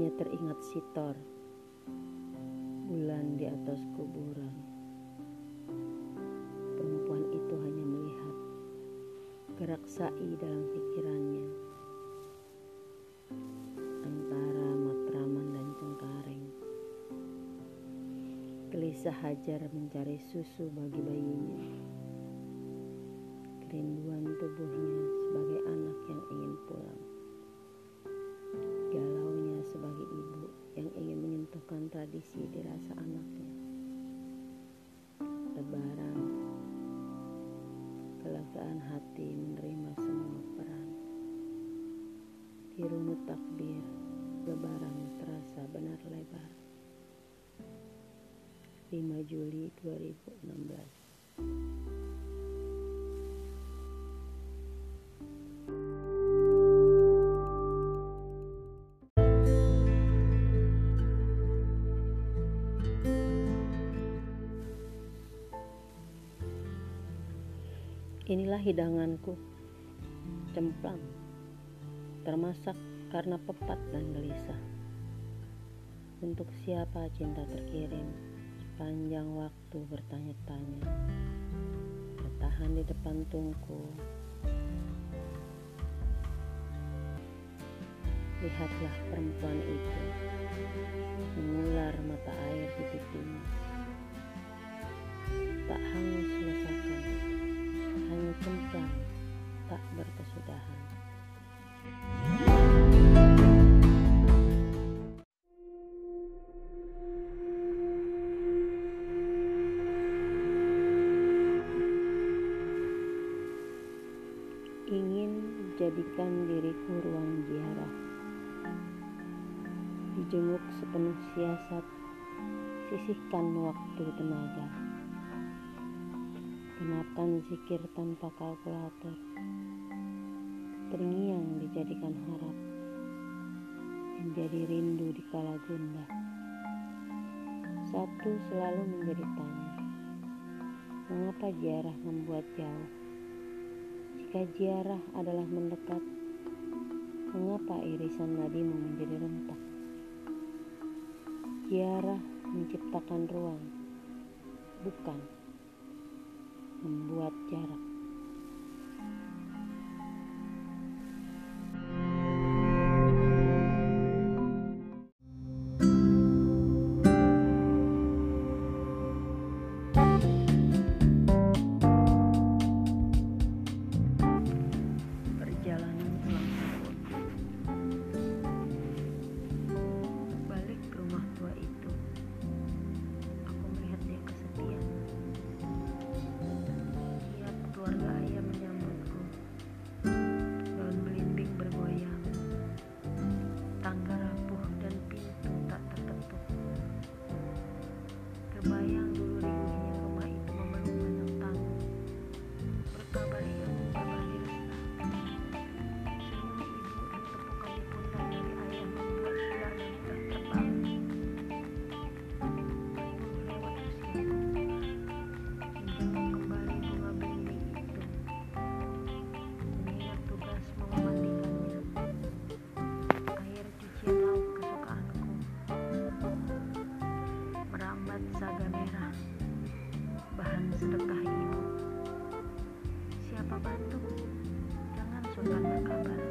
reflektor bulan di atas kuburan. Perempuan itu hanya melihat gerak sai dalam pikirannya antara Matraman dan Cengkareng. Gelisah Hajar mencari susu bagi bayinya. Kerinduan rasa anaknya. Lebaran, kelegaan hati menerima semua peran. Dirunut takbir, lebaran terasa benar lebar. 5 Juli 2016 Inilah hidanganku, cemplang, termasak karena pepat dan gelisah. Untuk siapa cinta terkirim, sepanjang waktu bertanya-tanya, bertahan di depan tungku. Lihatlah perempuan itu, mengular mata jadikan diriku ruang ziarah. Dijenguk sepenuh siasat, sisihkan waktu tenaga. Kenakan zikir tanpa kalkulator. Terngiang dijadikan harap. Menjadi rindu di kala gundah. Satu selalu menjadi tanya. Mengapa ziarah membuat jauh? Jika ziarah adalah mendekat, mengapa irisan nadimu menjadi rentak? Ziarah menciptakan ruang, bukan membuat jarak. dan saga merah. Bahan sedekah ibu siapa bantu? Jangan sungkan berkabar